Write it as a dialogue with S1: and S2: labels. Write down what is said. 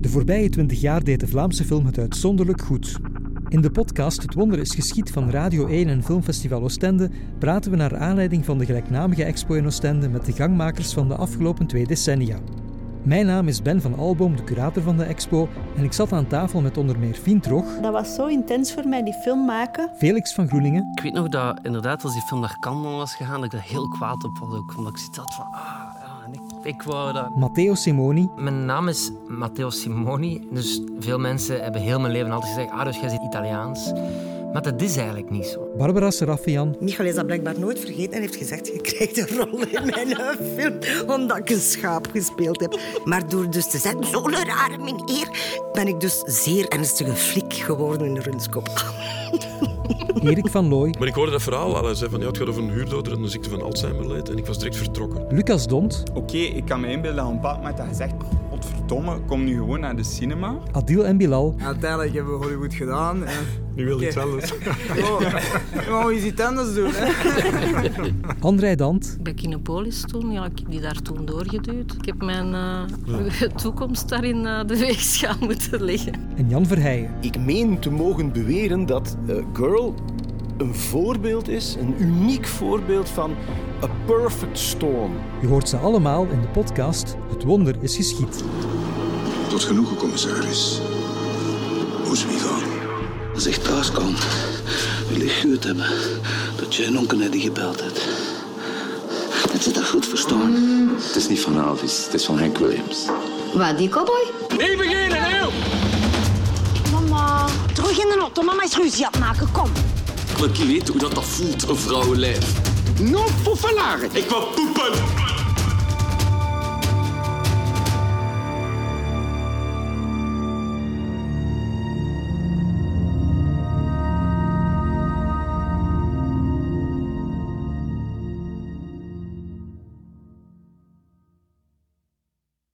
S1: De voorbije twintig jaar deed de Vlaamse film het uitzonderlijk goed. In de podcast Het Wonder is geschied van Radio 1 en Filmfestival Oostende praten we naar aanleiding van de gelijknamige expo in Oostende met de gangmakers van de afgelopen twee decennia. Mijn naam is Ben van Alboom, de curator van de expo, en ik zat aan tafel met onder meer Fien Trog.
S2: Dat was zo intens voor mij, die film maken.
S1: Felix van Groeningen.
S3: Ik weet nog dat inderdaad, als die film naar Cannes was gegaan, dat ik daar heel kwaad op was. Ook, omdat ik zoiets had van, ah, ik, wou dat...
S1: Matteo Simoni.
S4: Mijn naam is Matteo Simoni. Dus veel mensen hebben heel mijn leven altijd gezegd, ah, dus jij zit Italiaans. Maar dat is eigenlijk niet zo.
S1: Barbara Serafian.
S5: Michael is dat blijkbaar nooit vergeten en heeft gezegd: Je krijgt een rol in mijn film, omdat ik een schaap gespeeld heb. Maar door dus te zeggen, zo'n rare meneer, ben ik dus zeer ernstige flik geworden in de runskop.
S1: Erik van Looy.
S6: Maar ik hoorde dat verhaal. Hij zei van, ja, het gaat over een huurdoder en een ziekte van Alzheimer leed. En ik was direct vertrokken.
S1: Lucas Dont.
S7: Oké, ik kan me inbeelden dat een bepaald moment dat je zegt... Godverdomme, kom nu gewoon naar de cinema.
S1: Adil en Bilal.
S8: Uiteindelijk hebben we Hollywood gedaan. En...
S6: Nu wil iets anders.
S8: Oh, we gaan iets anders doen. Hè?
S1: André Dant.
S9: Bij Kinepolis toen, ja, ik heb die daar toen doorgeduwd. Ik heb mijn uh, toekomst daar in uh, de weegschaal moeten leggen.
S1: En Jan Verheijen.
S10: Ik meen te mogen beweren dat uh, Girl een voorbeeld is, een uniek voorbeeld van a perfect storm.
S1: Je hoort ze allemaal in de podcast Het Wonder is geschied.
S11: Tot genoegen, commissaris. Moest wie gaan?
S12: Als ik thuis kan, wil ik gehoord hebben dat jij een onkel gebeld hebt. Dat ze dat goed verstaan.
S13: Het is niet van Elvis, het is van Hank Williams.
S14: Wat, die cowboy?
S15: Niet beginnen, heel!
S14: Mama, terug in de auto. Mama is ruzie aan het maken, kom.
S16: Ik wil weten hoe dat, dat voelt, een vrouwenlijf.
S17: Non poefelaar.
S16: Ik wil poepen!